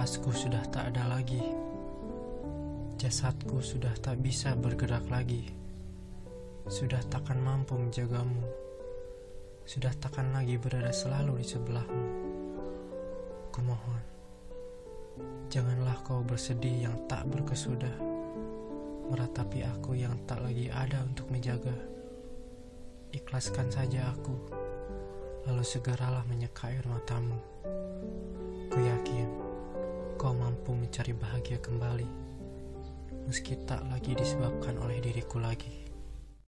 Nafasku sudah tak ada lagi. Jasadku sudah tak bisa bergerak lagi. Sudah takkan mampu menjagamu. Sudah takkan lagi berada selalu di sebelahmu. Kumohon, janganlah kau bersedih yang tak berkesudah, meratapi aku yang tak lagi ada untuk menjaga. Ikhlaskan saja aku, lalu segeralah menyeka air matamu. Ku mampu mencari bahagia kembali, meski tak lagi disebabkan oleh diriku lagi.